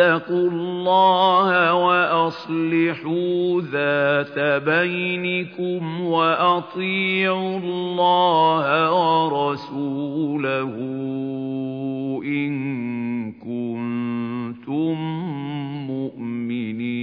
الله وأصلحوا ذات بينكم وأطيعوا الله ورسوله إن كنتم مؤمنين.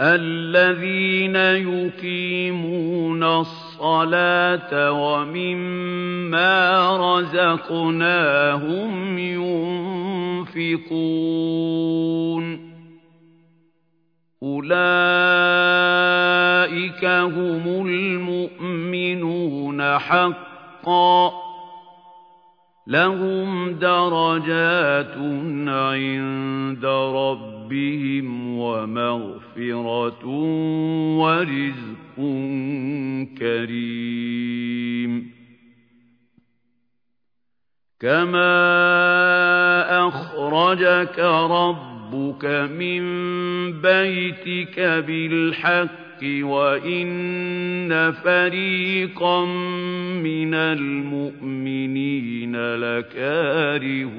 الذين يقيمون الصلاة ومما رزقناهم ينفقون أولئك هم المؤمنون حقا لهم درجات عند ربهم ومغفرة ورزق كريم كما أخرجك ربك من بيتك بالحق وَإِنَّ فَرِيقًا مِنَ الْمُؤْمِنِينَ لَكَارِهُونَ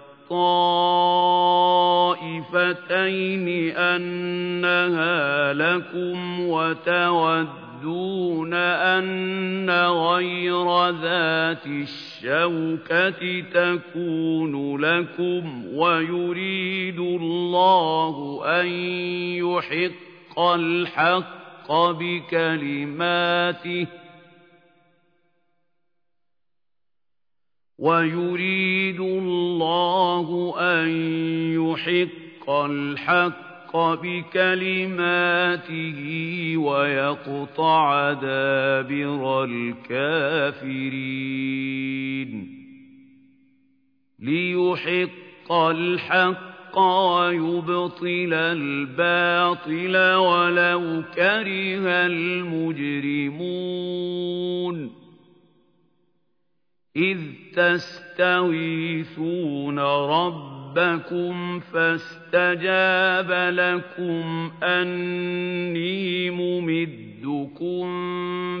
الطَّائِفَتَيْنِ أَنَّهَا لَكُمْ وَتَوَدُّونَ أَنَّ غَيْرَ ذَاتِ الشَّوْكَةِ تَكُونُ لَكُمْ وَيُرِيدُ اللَّهُ أَن يُحِقَّ الْحَقَّ بِكَلِمَاتِهِ وَيُرِيدُ اللَّهُ أَن يُحِقَّ الْحَقَّ بِكَلِمَاتِهِ وَيَقْطَعَ دَابِرَ الْكَافِرِينَ. لِيُحِقَّ الْحَقَّ وَيُبْطِلَ الْبَاطِلَ وَلَوْ كَرِهَ الْمُجْرِمُونَ. إِذْ تَسْتَغِيثُونَ رَبَّكُمْ فَاسْتَجَابَ لَكُمْ أَنِّي مُمِدُّكُم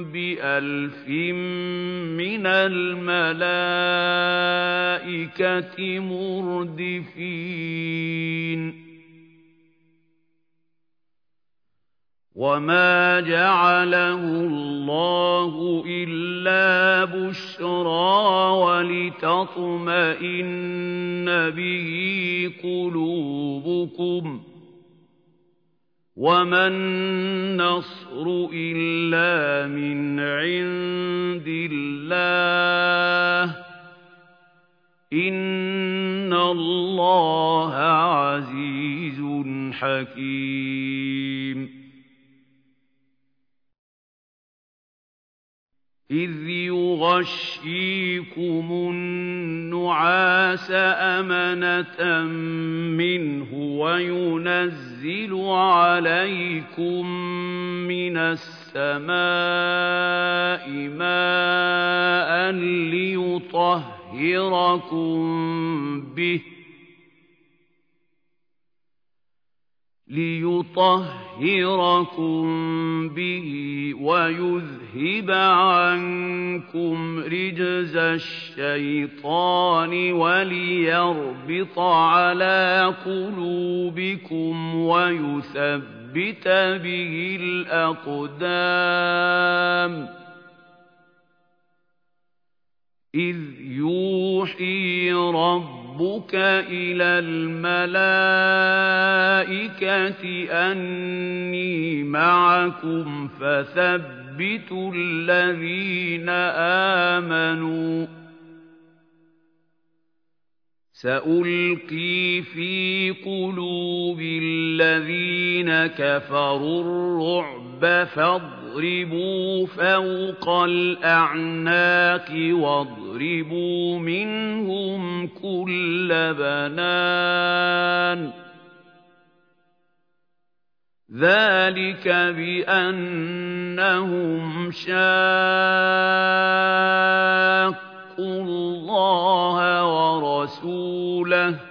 بِأَلْفٍ مِّنَ الْمَلَائِكَةِ مُرْدِفِينَ وَمَا جَعَلَهُ اللَّهُ إِلَّا بُشْرَىٰ وَلِتَطْمَئِنَّ بِهِ قُلُوبُكُمْ ۚ وَمَا النَّصْرُ إِلَّا مِنْ عِندِ اللَّهِ ۚ إِنَّ اللَّهَ عَزِيزٌ حَكِيمٌ إِذْ يُغَشِّيكُمُ النُّعَاسَ أَمَنَةً مِّنْهُ وَيُنَزِّلُ عَلَيْكُم مِّنَ السَّمَاءِ مَاءً لِّيُطَهِّرَكُم بِهِ ليطهركم به ويذهب عنكم رجز الشيطان وليربط على قلوبكم ويثبت به الأقدام إذ يوحي ربكم ربك إلى الملائكة أني معكم فثبتوا الذين آمنوا سألقي في قلوب الذين كفروا الرعب فاضربوا فوق الأعناق واضربوا منهم كل بنان. ذلك بأنهم شاقوا الله ورسوله.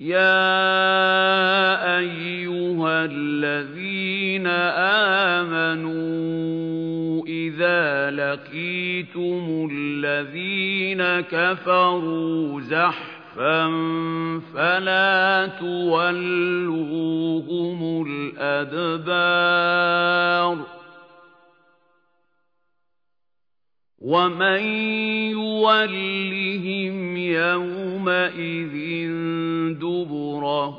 يا أيها الذين آمنوا إذا لقيتم الذين كفروا زحفا فلا تولوهم الأدبار ومن يولهم يومئذ دبره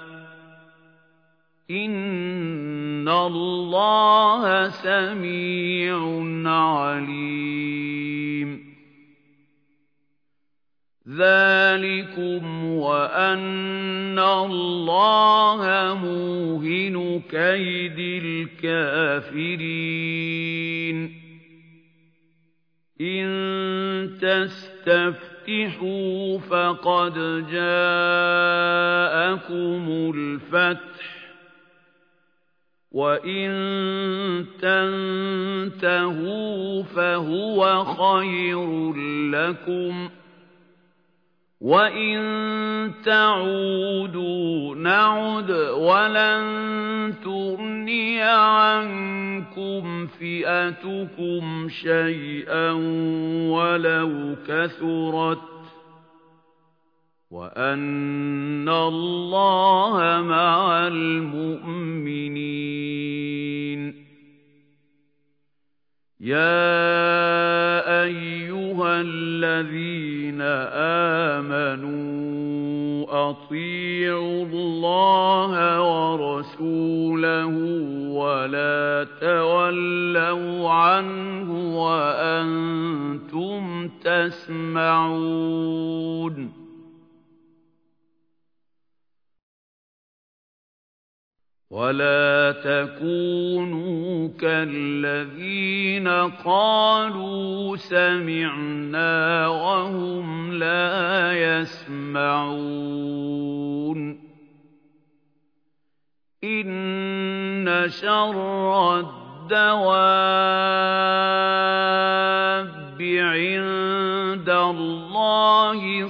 إن الله سميع عليم ذلكم وأن الله موهن كيد الكافرين إن تستفتحوا فقد جاءكم الفتح وَإِن تَنْتَهُوا فَهُوَ خَيْرٌ لَّكُمْ وَإِن تَعُودُوا نَعُدْ وَلَن تُغْنِيَ عَنكُمْ فِئَتُكُمْ شَيْئًا وَلَوْ كَثُرَتْ وَأَنَّ اللَّهَ مَعَ الْمُؤْمِنِينَ يَا أَيُّهَا الَّذِينَ آمَنُوا أَطِيعُوا اللَّهَ وَرَسُولَهُ وَلَا تَوَلَّوْا عَنْهُ وَأَنتُمْ تَسْمَعُونَ ولا تكونوا كالذين قالوا سمعنا وهم لا يسمعون إن شر الدواب عند الله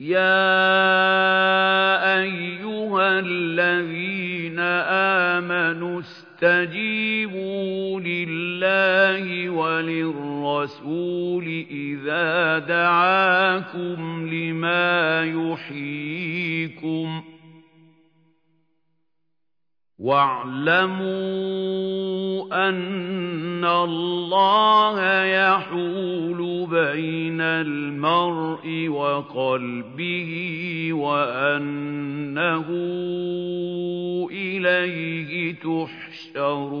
يا أيها الذين آمنوا استجيبوا لله وللرسول إذا دعاكم لما يحييكم واعلموا أن الله يحول بين المرء وقلبه وأنه إليه تحشرون.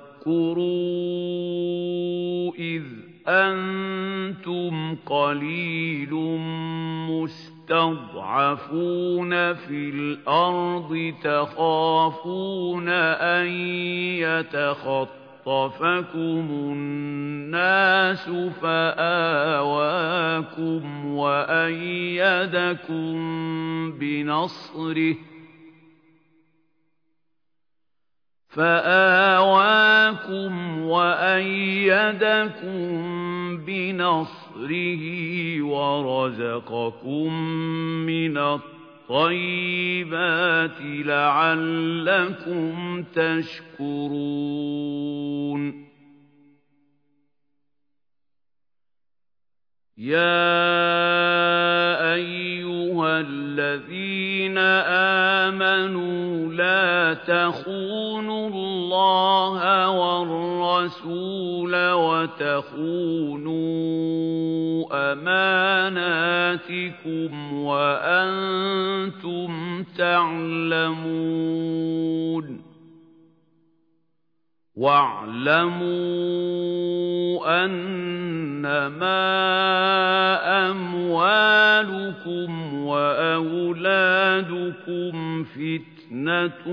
واذكروا إذ أنتم قليل مستضعفون في الأرض تخافون أن يتخطفكم الناس فآواكم وأيدكم بنصره فآواكم وأيدكم بنصره ورزقكم من الطيبات لعلكم تشكرون يا أيها الذين آمنوا لا تخونوا الله والرسول وتخونوا أماناتكم وأنتم تعلمون واعلموا أنما أموالكم وأولادكم فتنة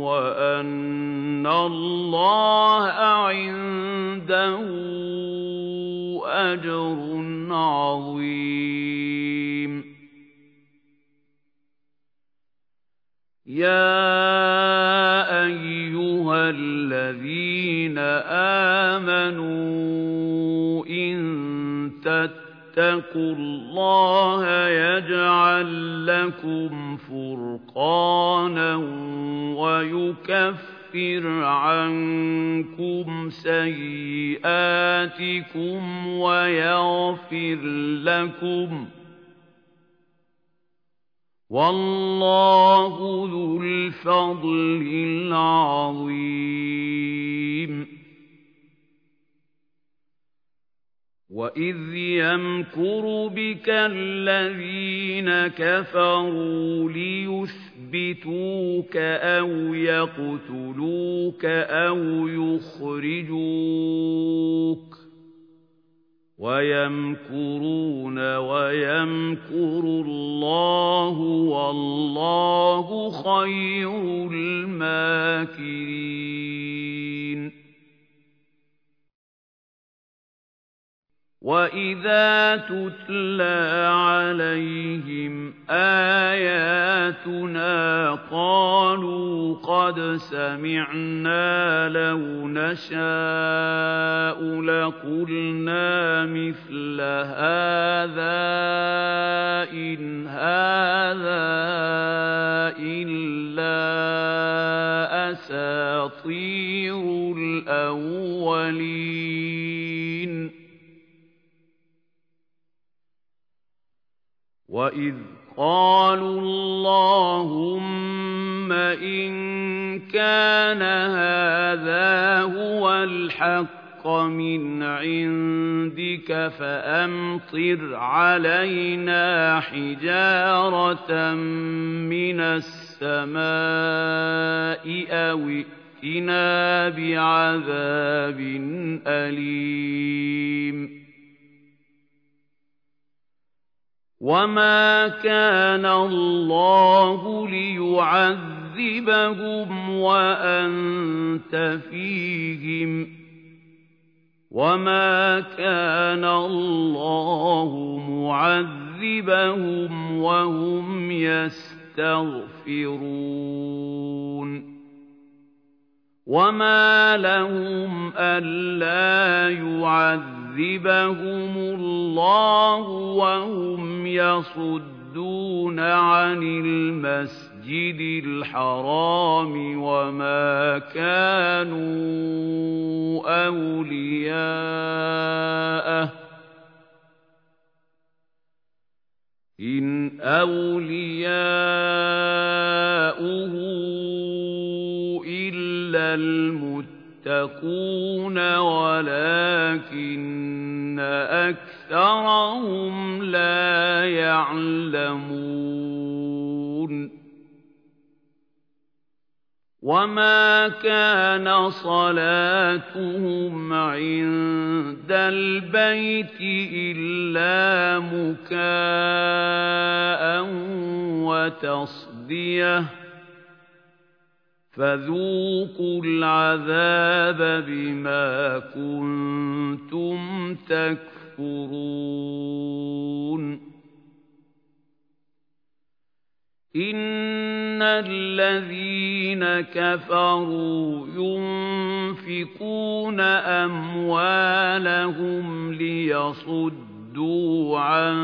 وأن الله عنده أجر عظيم. يا أيها الذين آمنوا إن تتقوا الله يجعل لكم فرقانا ويكفر عنكم سيئاتكم ويغفر لكم والله ذو الفضل العظيم. وَإِذْ يَمْكُرُ بِكَ الَّذِينَ كَفَرُوا لِيُثْبِتُوكَ أَوْ يَقْتُلُوكَ أَوْ يُخْرِجُوكَ وَيَمْكُرُونَ وَيَمْكُرُ اللَّهُ وَاللَّهُ خَيْرُ الْمَاكِرِينَ. وَإِذَا تُتْلَىٰ عَلَيْهِمْ آيَاتُنَا قَالُوا قَدْ سَمِعْنَا لَوْ نَشَاءُ لَقُلْنَا مِثْلَ هَٰذَا إِنْ هَٰذَا إِلَّا أَسَاطِيرُ الْأَوَّلِينَ وَإِذْ قَالُوا اللَّهُمَّ إِن كَانَ هَٰذَا هُوَ الْحَقَّ مِنْ عِندِكَ فَأَمْطِرْ عَلَيْنَا حِجَارَةً مِّنَ السَّمَاءِ أَوِ ائْتِنَا بِعَذَابٍ أَلِيمٍ وَمَا كَانَ اللَّهُ لِيُعَذِّبَهُمْ وَأَنتَ فِيهِمْ ۚ وَمَا كَانَ اللَّهُ مُعَذِّبَهُمْ وَهُمْ يَسْتَغْفِرُونَ وَمَا لَهُمْ أَلَّا يُعَذِّبَهُمُ اللَّهُ وَهُمْ يَصُدُّونَ عَنِ الْمَسْجِدِ الْحَرَامِ وَمَا كَانُوا أَوْلِيَاءَهُ ۚ إِنْ أَوْلِيَاؤُهُ إِلَّا الْمُتَّقُونَ وَلَٰكِنَّ أَكْثَرَهُمْ لَا يَعْلَمُونَ وَمَا كَانَ صَلَاتُهُمْ عِندَ الْبَيْتِ إِلَّا مُكَاءً وَتَصْدِيَةً ۚ فَذُوقُوا الْعَذَابَ بِمَا كُنتُمْ تَكْفُرُونَ. إِنَّ الَّذِينَ كَفَرُوا يُنفِقُونَ أَمْوَالَهُمْ لِيَصُدُّوا عَن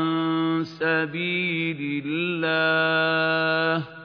سَبِيلِ اللَّهِ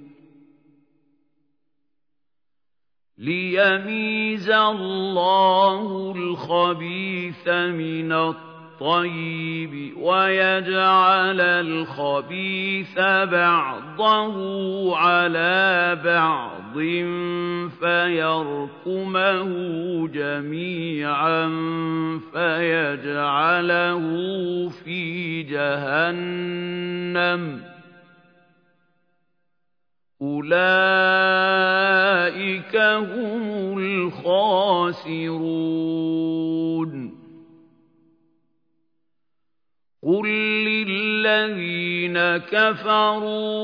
لِيَمِيزَ اللَّهُ الْخَبِيثَ مِنَ الطَّيِّبِ وَيَجْعَلَ الْخَبِيثَ بَعْضَهُ عَلَىٰ بَعْضٍ فَيَرْكُمَهُ جَمِيعًا فَيَجْعَلَهُ فِي جَهَنَّمَ ۚ أُولَٰئِكَ هُمُ الْخَاسِرُونَ قُل لِّلَّذِينَ كَفَرُوا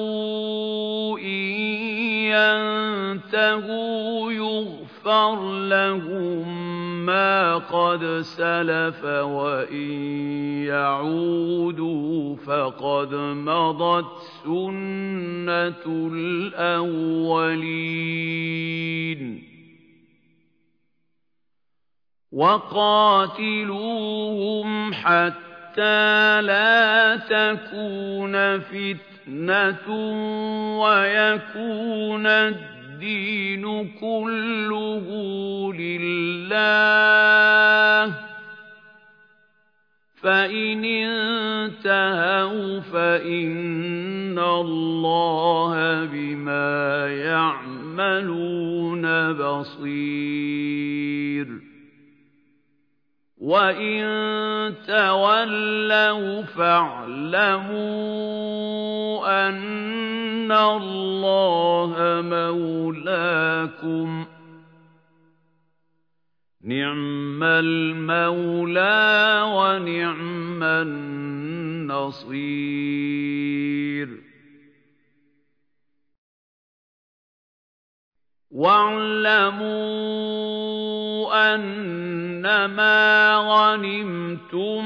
إِن يَنتَهُوا يُغْفَرْ لَهُم مَّا قَدْ سَلَفَ وَإِن يَعُودُوا فَقَدْ مَضَتْ سُنَّةُ الْأَوَّلِينَ. وَقَاتِلُوهُمْ حَتَّىٰ لَا تَكُونَ فِتْنَةٌ وَيَكُونَ الدِّينُ كُلُّهُ لِلَّهِ ۖ. فَإِنِ انتَهَوْا فَإِنَّ اللَّهَ بِمَا يَعْمَلُونَ بَصِيرٌ. وَإِن تولوا فاعلموا أن الله مولاكم نعم المولى ونعم النصير واعلموا أنما غنمتم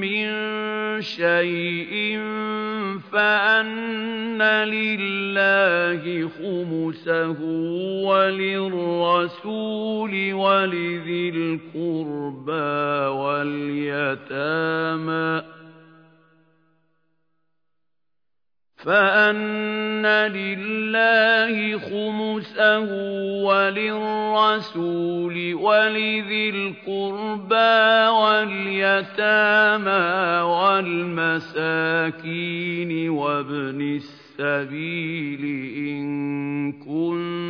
من شيء فأن لله خمسه وللرسول ولذي القربى واليتامى فأن لله خمسه وللرسول ولذي القربى واليتامى والمساكين وابن السبيل إن كنتم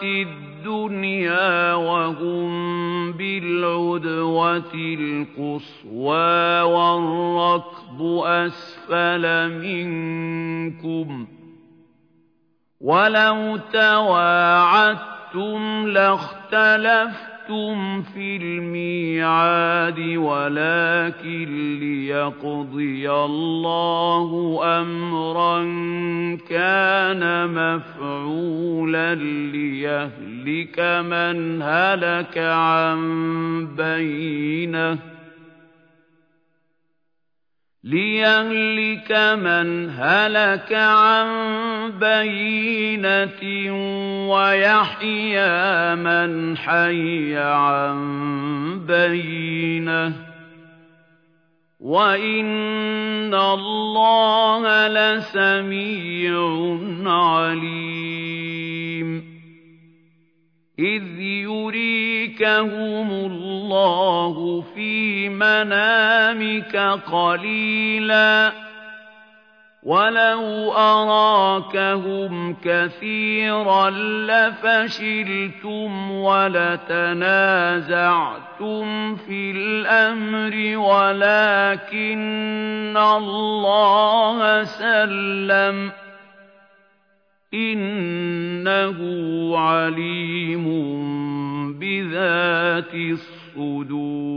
بالعدوة الدنيا وهم بالعدوة القصوى والركب أسفل منكم ولو تواعدتم أَشْرَكْتُمْ لَاخْتَلَفْتُمْ فِي الْمِيعَادِ وَلَكِن لِّيَقْضِيَ اللَّهُ أَمْرًا كَانَ مَفْعُولًا لِّيَهْلِكَ مَنْ هَلَكَ عَن بَيِّنَةٍ لِيَهْلِكَ مَنْ هَلَكَ عَن بَيِّنَةٍ وَيَحْيَىٰ مَنْ حَيَّ عَن بَيِّنَةٍ ۗ وَإِنَّ اللَّهَ لَسَمِيعٌ عَلِيمٌ إِذْ يُرِيكَهُمُ اللَّهُ فِي مَنَامِكَ قَلِيلًا. وَلَوْ أَرَاكَهُمْ كَثِيرًا لَّفَشِلْتُمْ وَلَتَنَازَعْتُمْ فِي الْأَمْرِ وَلَٰكِنَّ اللَّهَ سَلَّمَ. إِنَّهُ عَلِيمٌ بِذَاتِ الصُّدُورِ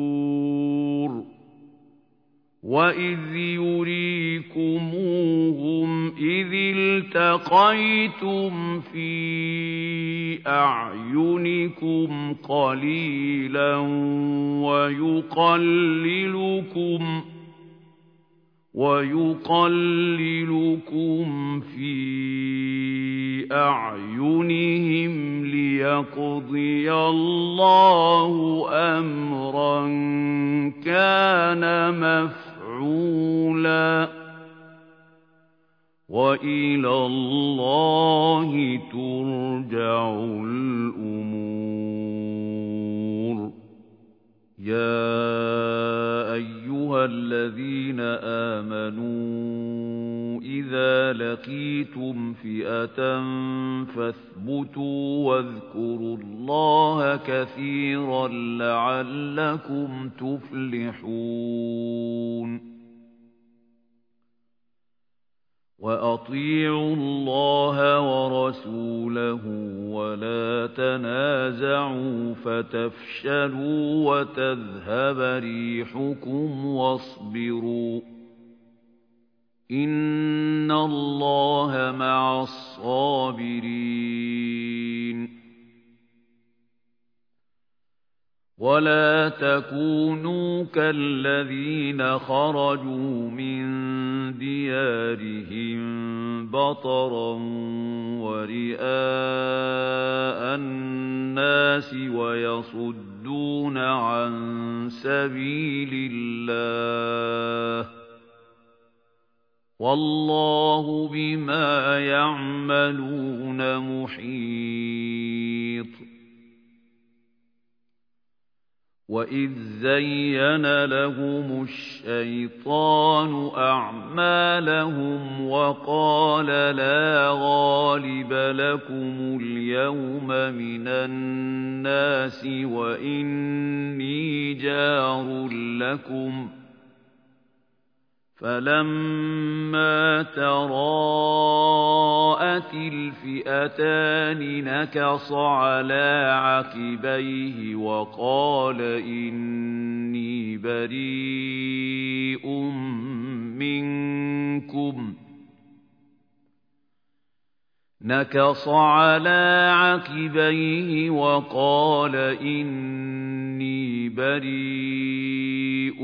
وَإِذْ يُرِيكُمُوهُمْ إِذِ الْتَقَيْتُمْ فِي أَعْيُنِكُمْ قَلِيلًا وَيُقَلِّلُكُمْ وَيُقَلِّلُكُمْ فِي أَعْيُنِهِمْ لِيَقْضِيَ اللَّهُ أَمْرًا كَانَ مَفْعُولًا. وَإِلَى اللَّهِ تُرْجَعُ الْأُمُورُ. يَا أَيُّهَا الَّذِينَ آمَنُوا إِذَا لَقِيتُمْ فِئَةً فَاثْبُتُوا وَاذْكُرُوا اللَّهَ كَثِيرًا لَّعَلَّكُمْ تُفْلِحُونَ وَأَطِيعُوا اللَّهَ وَرَسُولَهُ وَلَا تَنَازَعُوا فَتَفْشَلُوا وَتَذْهَبَ رِيحُكُمْ وَاصْبِرُوا إِنَّ اللَّهَ مَعَ الصَّابِرِينَ ولا تكونوا كالذين خرجوا من ديارهم بطرا ورئاء الناس ويصدون عن سبيل الله والله بما يعملون محيط. وَإِذْ زَيَّنَ لَهُمُ الشَّيْطَانُ أَعْمَالَهُمْ وَقَالَ لَا غَالِبَ لَكُمُ الْيَوْمَ مِنَ النَّاسِ وَإِنِّي جَارٌ لَكُمْ ۖ فَلَمَّا تَرَاءَتِ الْفِئَتَانِ نَكَصَ عَلَى عَقِبَيْهِ وَقَالَ إِنِّي بَرِيءٌ مِنكُمْ نَكَصَ عَلَى عَقِبَيْهِ وَقَالَ إِنِّي بَرِيءٌ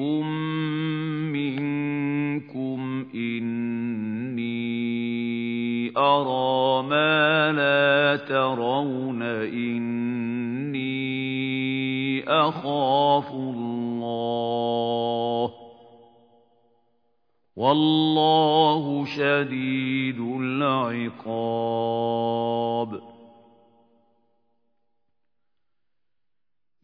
مِنكُمْ إِنِّي أَرَىٰ مَا لَا تَرَوْنَ إِنِّي أَخَافُ اللَّهَ وَاللَّهُ شَدِيدُ الْعِقَابِ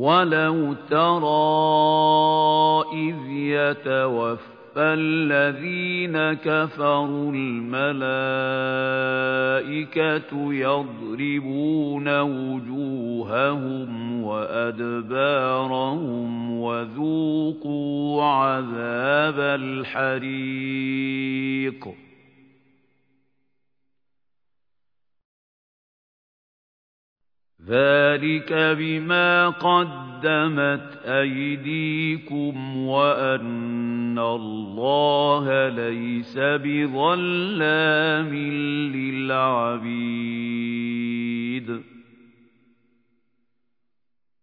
وَلَوْ تَرَىٰ إِذْ يَتَوَفَّى الَّذِينَ كَفَرُوا الْمَلَائِكَةُ يَضْرِبُونَ وُجُوهَهُمْ وَأَدْبَارَهُمْ وَذُوقُوا عَذَابَ الْحَرِيقِ ذَلِكَ بِمَا قَدَّمَتْ أَيْدِيكُمْ وَأَنَّ اللَّهَ لَيْسَ بِظَلَّامٍ لِّلْعَبِيدِ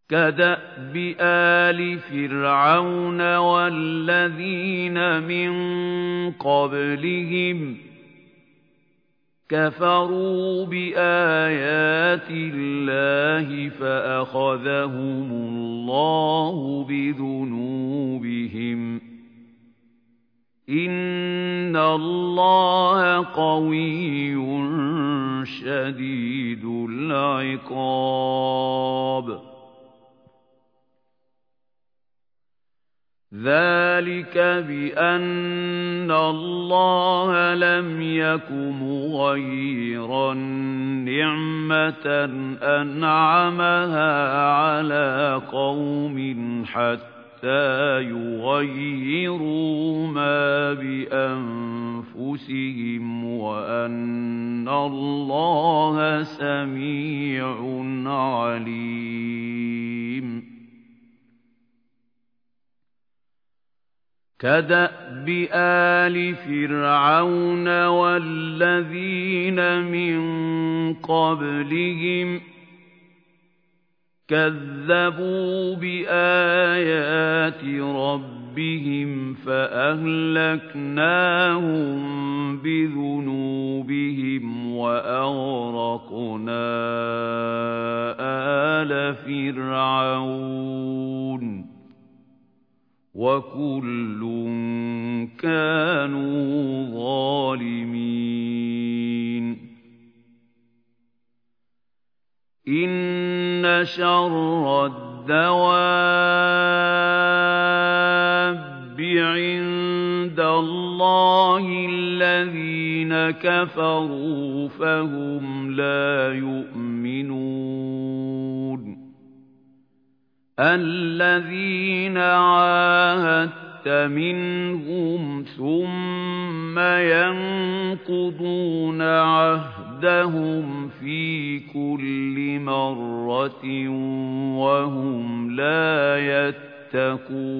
كَدَأْبِ آلِ فِرْعَوْنَ وَالَّذِينَ مِن قَبْلِهِمْ كَفَرُوا بِآيَاتِ اللَّهِ فَأَخَذَهُمُ اللَّهُ بِذُنُوبِهِمْ ۗ. إِنَّ اللَّهَ قَوِيٌّ شَدِيدُ الْعِقَابِ. ذَلِكَ بِأَنَّ اللَّهَ لَمْ يَكُ مُغَيِّرًا نِّعْمَةً أَنْعَمَهَا عَلَىٰ قَوْمٍ حَتَّىٰ يُغَيِّرُوا مَا بِأَنفُسِهِمْ وَأَنَّ اللَّهَ سَمِيعٌ عَلِيمٌ كَدَأْبِ آلِ فِرْعَوْنَ وَالَّذِينَ مِن قَبْلِهِمْ ۚ كَذَّبُوا بِآيَاتِ رَبِّهِمْ فَأَهْلَكْنَاهُم بِذُنُوبِهِمْ وَأَغْرَقْنَا آلَ فِرْعَوْنَ وَكُلٌّ كَانُوا ظَالِمِينَ. إِنَّ شَرَّ الدَّوَابِّ عِندَ اللَّهِ الَّذِينَ كَفَرُوا فَهُمْ لَا يُؤْمِنُونَ. الذين عاهدت منهم ثم ينقضون عهدهم في كل مرة وهم لا يتقون.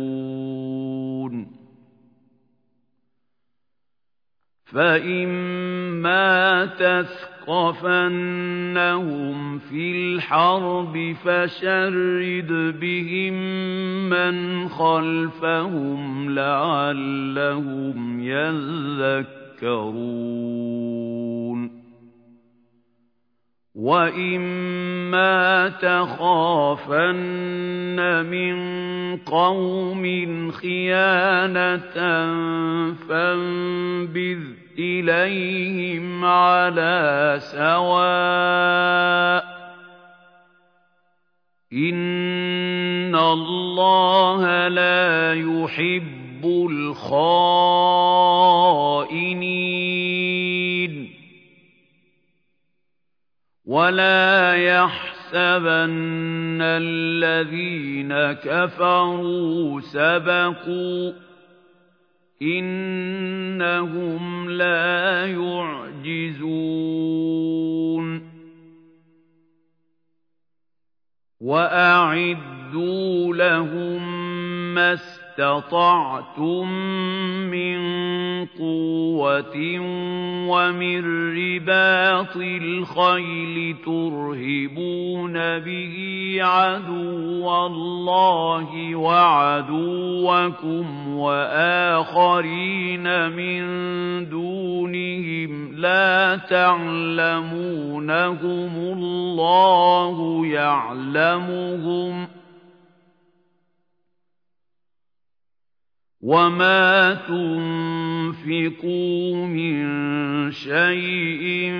فإما تثقفنهم في الحرب فشرد بهم من خلفهم لعلهم يذكرون. وَإِمَّا تَخَافَنَّ مِن قَوْمٍ خِيَانَةً فَانبِذْ إِلَيْهِمْ عَلَىٰ سَوَاءٍ ۚ إِنَّ اللَّهَ لَا يُحِبُّ الْخَائِنِينَ وَلَا يَحْسَبَنَّ الَّذِينَ كَفَرُوا سَبَقُوا ۚ إِنَّهُمْ لَا يُعْجِزُونَ وَأَعِدُّوا لَهُم مَّا اسْتَطَعْتُم مِّن وَمِن رِّبَاطِ الْخَيْلِ تُرْهِبُونَ بِهِ عَدُوَّ اللَّهِ وَعَدُوَّكُمْ وَآخَرِينَ مِن دُونِهِمْ لَا تَعْلَمُونَهُمُ اللَّهُ يَعْلَمُهُمْ ۚ وَمَا تُنفِقُوا مِن شَيْءٍ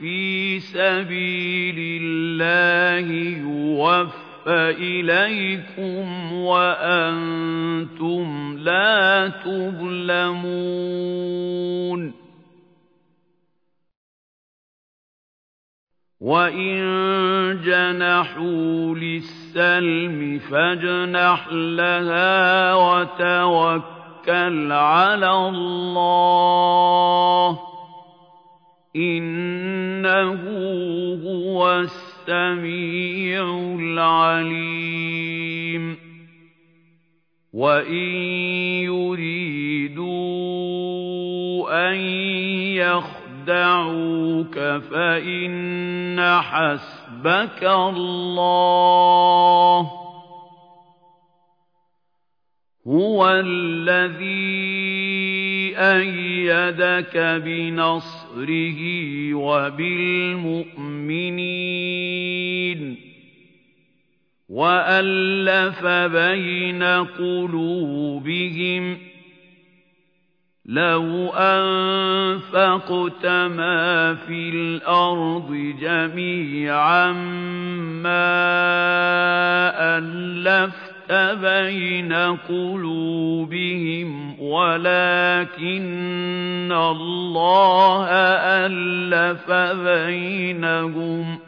فِي سَبِيلِ اللَّهِ يُوَفَّ إِلَيْكُمْ وَأَنتُمْ لَا تُظْلَمُونَ وَإِن جَنَحُوا لِلسَّلْمِ فَاجْنَحْ لَهَا وَتَوَكَّلْ عَلَى اللَّهِ ۚ إِنَّهُ هُوَ السَّمِيعُ الْعَلِيمُ وَإِن يُرِيدُوا أَن يَخْدَعُوكَ فَإِنَّ حَسْبَكَ اللَّهُ ۚ هُوَ الَّذِي أَيَّدَكَ بِنَصْرِهِ وَبِالْمُؤْمِنِينَ وَأَلَّفَ بَيْنَ قُلُوبِهِمْ ۚ لَوْ أَنفَقْتَ مَا فِي الْأَرْضِ جَمِيعًا مَّا أَلَّفْتَ بَيْنَ قُلُوبِهِمْ وَلَٰكِنَّ اللَّهَ أَلَّفَ بَيْنَهُمْ ۚ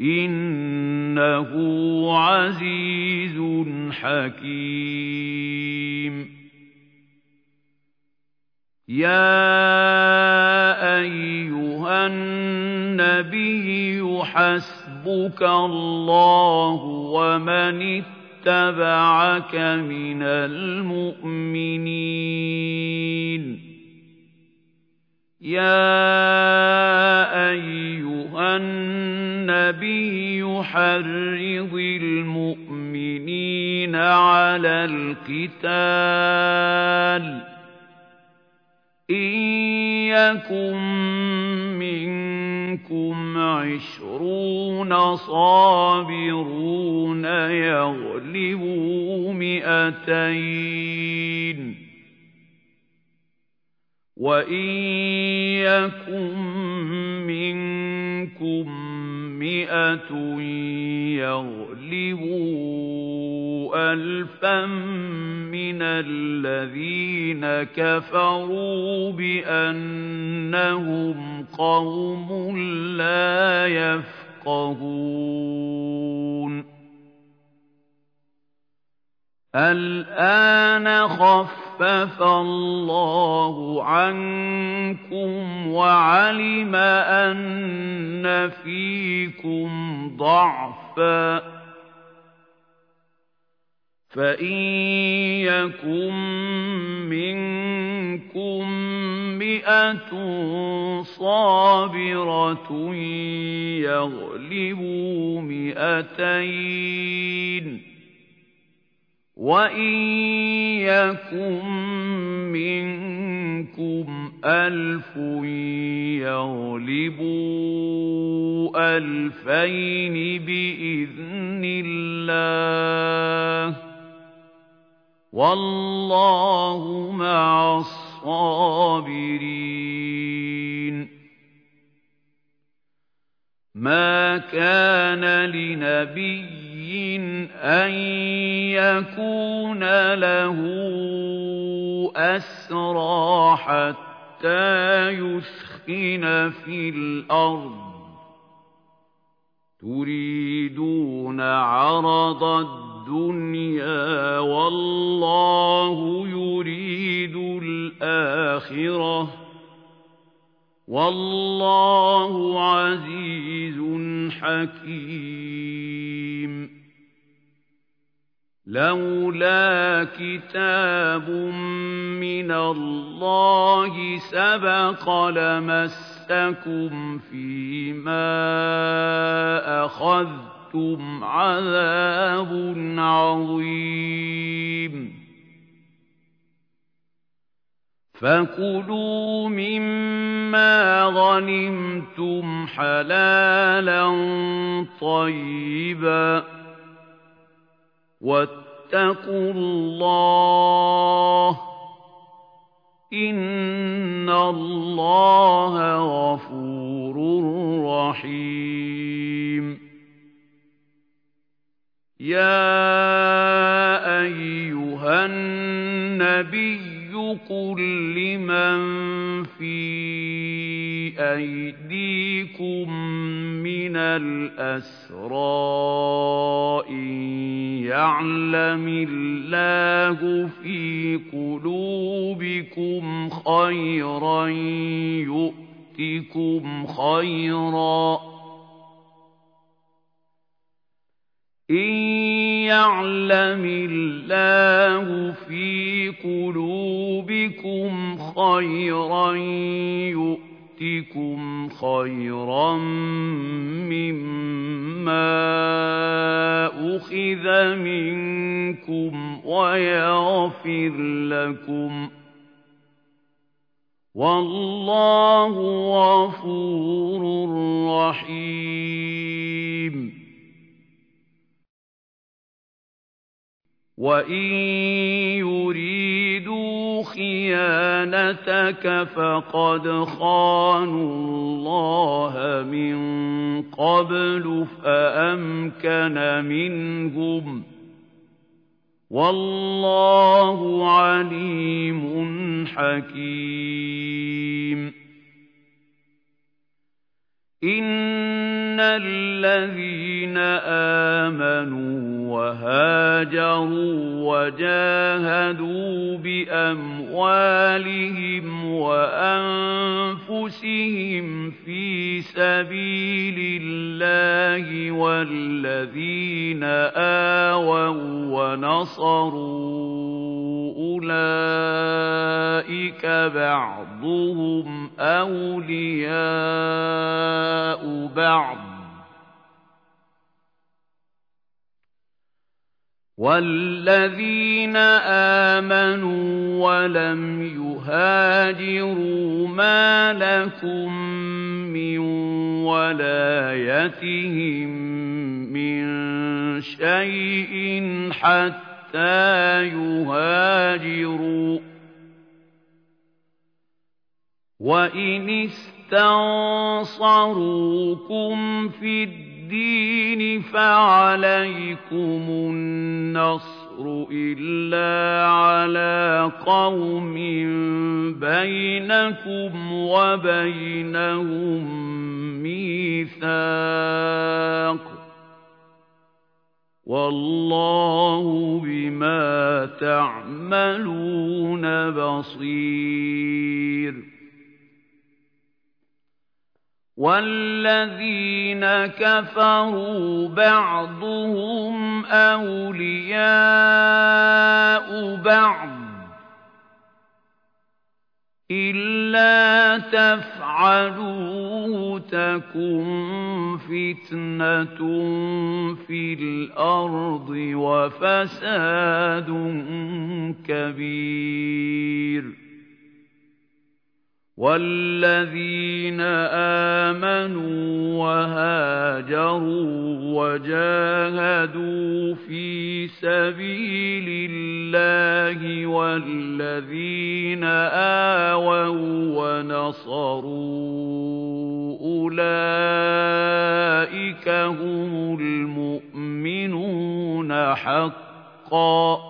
إِنَّهُ عَزِيزٌ حَكِيمٌ يَا أَيُّهَا النَّبِيُّ حَسْبُكَ اللَّهُ وَمَنِ اتَّبَعَكَ مِنَ الْمُؤْمِنِينَ يَا أَيُّهَا النَّبِيُّ حَرِّضِ الْمُؤْمِنِينَ عَلَى الْقِتَالِ ۚ إِن يَكُن مِّنكُمْ عِشْرُونَ صَابِرُونَ يَغْلِبُوا مِائَتَيْنِ ۚ وَإِن يَكُن مِّنكُم مِّائَةٌ يَغْلِبُوا أَلْفًا مِّنَ الَّذِينَ كَفَرُوا بِأَنَّهُمْ قَوْمٌ لَّا يَفْقَهُونَ. الْآنَ خَفَّفَ اللَّهُ عَنكُمْ وَعَلِمَ أَنَّ فِيكُمْ ضَعْفًا فَإِن يَكُن مِّنكُم مِّائَةٌ صَابِرَةٌ يَغْلِبُوا مِائَتَيْنِ وَإِن يَكُن مِّنكُمْ أَلْفٌ يَغْلِبُوا أَلْفَيْنِ بِإِذْنِ اللَّهِ ۗ وَاللَّهُ مَعَ الصَّابِرِينَ مَا كَانَ لِنَبِيٍّ أَن يَكُونَ لَهُ أَسْرَىٰ حَتَّىٰ يُثْخِنَ فِي الْأَرْضِ. تُرِيدُونَ عَرَضَ الدُّنْيَا وَاللَّهُ يُرِيدُ الْآخِرَةَ ۗ. وَاللَّهُ عَزِيزٌ حَكِيمٌ. لولا كتاب من الله سبق لمسكم فيما أخذتم عذاب عظيم. فكلوا مما غنمتم حلالا طيبا. الله إن الله غفور رحيم. يا أيها النبي قل لمن في أَيْدِيكُم مِّنَ الْأَسْرَىٰ إِن يَعْلَمِ اللَّهُ فِي قُلُوبِكُمْ خَيْرًا يُؤْتِكُمْ خَيْرًا إِن يَعْلَمِ اللَّهُ فِي قُلُوبِكُمْ خَيْرًا يُؤْتِكُمْ يُؤْتِكُمْ خَيْرًا مِّمَّا أُخِذَ مِنكُمْ وَيَغْفِرْ لَكُمْ ۗ. وَاللَّهُ غَفُورٌ رَّحِيمٌ. وَإِن يُرِيدُوا خِيَانَتَكَ فَقَدْ خَانُوا اللَّهَ مِن قَبْلُ فَأَمْكَنَ مِنْهُمْ ۗ وَاللَّهُ عَلِيمٌ حَكِيمٌ إِنَّ الَّذِينَ آمَنُوا وَهَاجَرُوا وَجَاهَدُوا بِأَمْوَالِهِمْ وَأَنفُسِهِمْ فِي سَبِيلِ اللَّهِ وَالَّذِينَ آوَوا وَّنَصَرُوا أُولَٰئِكَ بَعْضُهُمْ أَوْلِيَاءُ بَعْضٍ ۚ. وَالَّذِينَ آمَنُوا وَلَمْ يُهَاجِرُوا مَا لَكُم مِّن وَلَايَتِهِم مِّن شَيْءٍ حَتَّىٰ يُهَاجِرُوا ۚ. وَإِنِ اسْتَنصَرُوكُمْ فِي الدِّينِ فَعَلَيْكُمُ النَّصْرُ إلا على قوم بينكم وبينهم ميثاق والله بما تعملون بصير والذين كفروا بعضهم أولياء بعض إلا تفعلوا تكن فتنة في الأرض وفساد كبير والذين آمنوا وهاجروا وجاهدوا في سبيل الله والذين آووا ونصروا أولئك هم المؤمنون حقا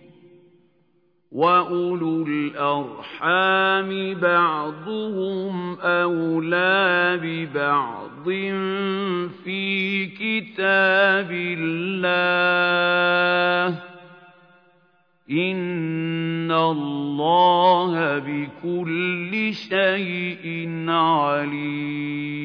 وَأُولُو الْأَرْحَامِ بَعْضُهُمْ أَوْلَىٰ بِبَعْضٍ فِي كِتَابِ اللَّهِ ۗ إِنَّ اللَّهَ بِكُلِّ شَيْءٍ عَلِيمٌ